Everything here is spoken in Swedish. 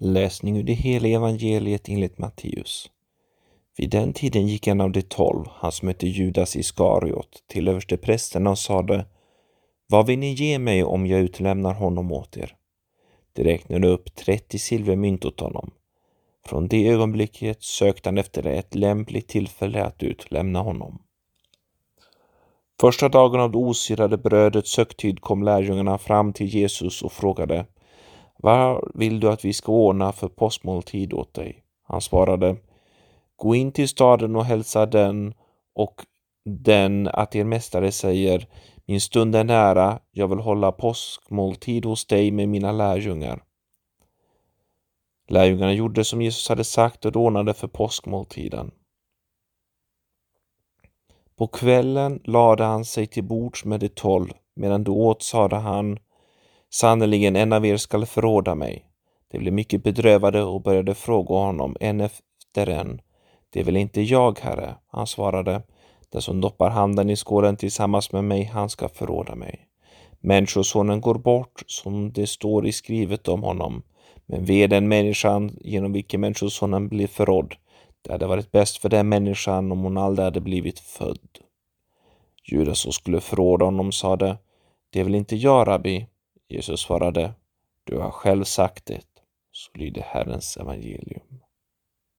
Läsning ur det heliga evangeliet enligt Matteus. Vid den tiden gick en av de tolv, han som hette Judas Iskariot, till översteprästerna och sade Vad vill ni ge mig om jag utlämnar honom åt er? De räknade upp 30 silvermynt åt honom. Från det ögonblicket sökte han efter ett lämpligt tillfälle att utlämna honom. Första dagen av det osyrade brödets högtid kom lärjungarna fram till Jesus och frågade vad vill du att vi ska ordna för påskmåltid åt dig? Han svarade Gå in till staden och hälsa den och den att er mästare säger Min stund är nära, jag vill hålla påskmåltid hos dig med mina lärjungar. Lärjungarna gjorde som Jesus hade sagt och ordnade för påskmåltiden. På kvällen lade han sig till bords med de tolv. Medan de åt sade han Sannerligen, en av er skall förråda mig. De blev mycket bedrövade och började fråga honom en efter en. Det är väl inte jag, herre? Han svarade. Den som doppar handen i skålen tillsammans med mig, han ska förråda mig. Människosonen går bort som det står i skrivet om honom. Men ve den människan genom vilken Människosonen blir förrådd. Det hade varit bäst för den människan om hon aldrig hade blivit född. Judas som skulle förråda honom sade, det är väl inte jag, rabbi? Jesus svarade, du har själv sagt det. Så lyder Herrens evangelium.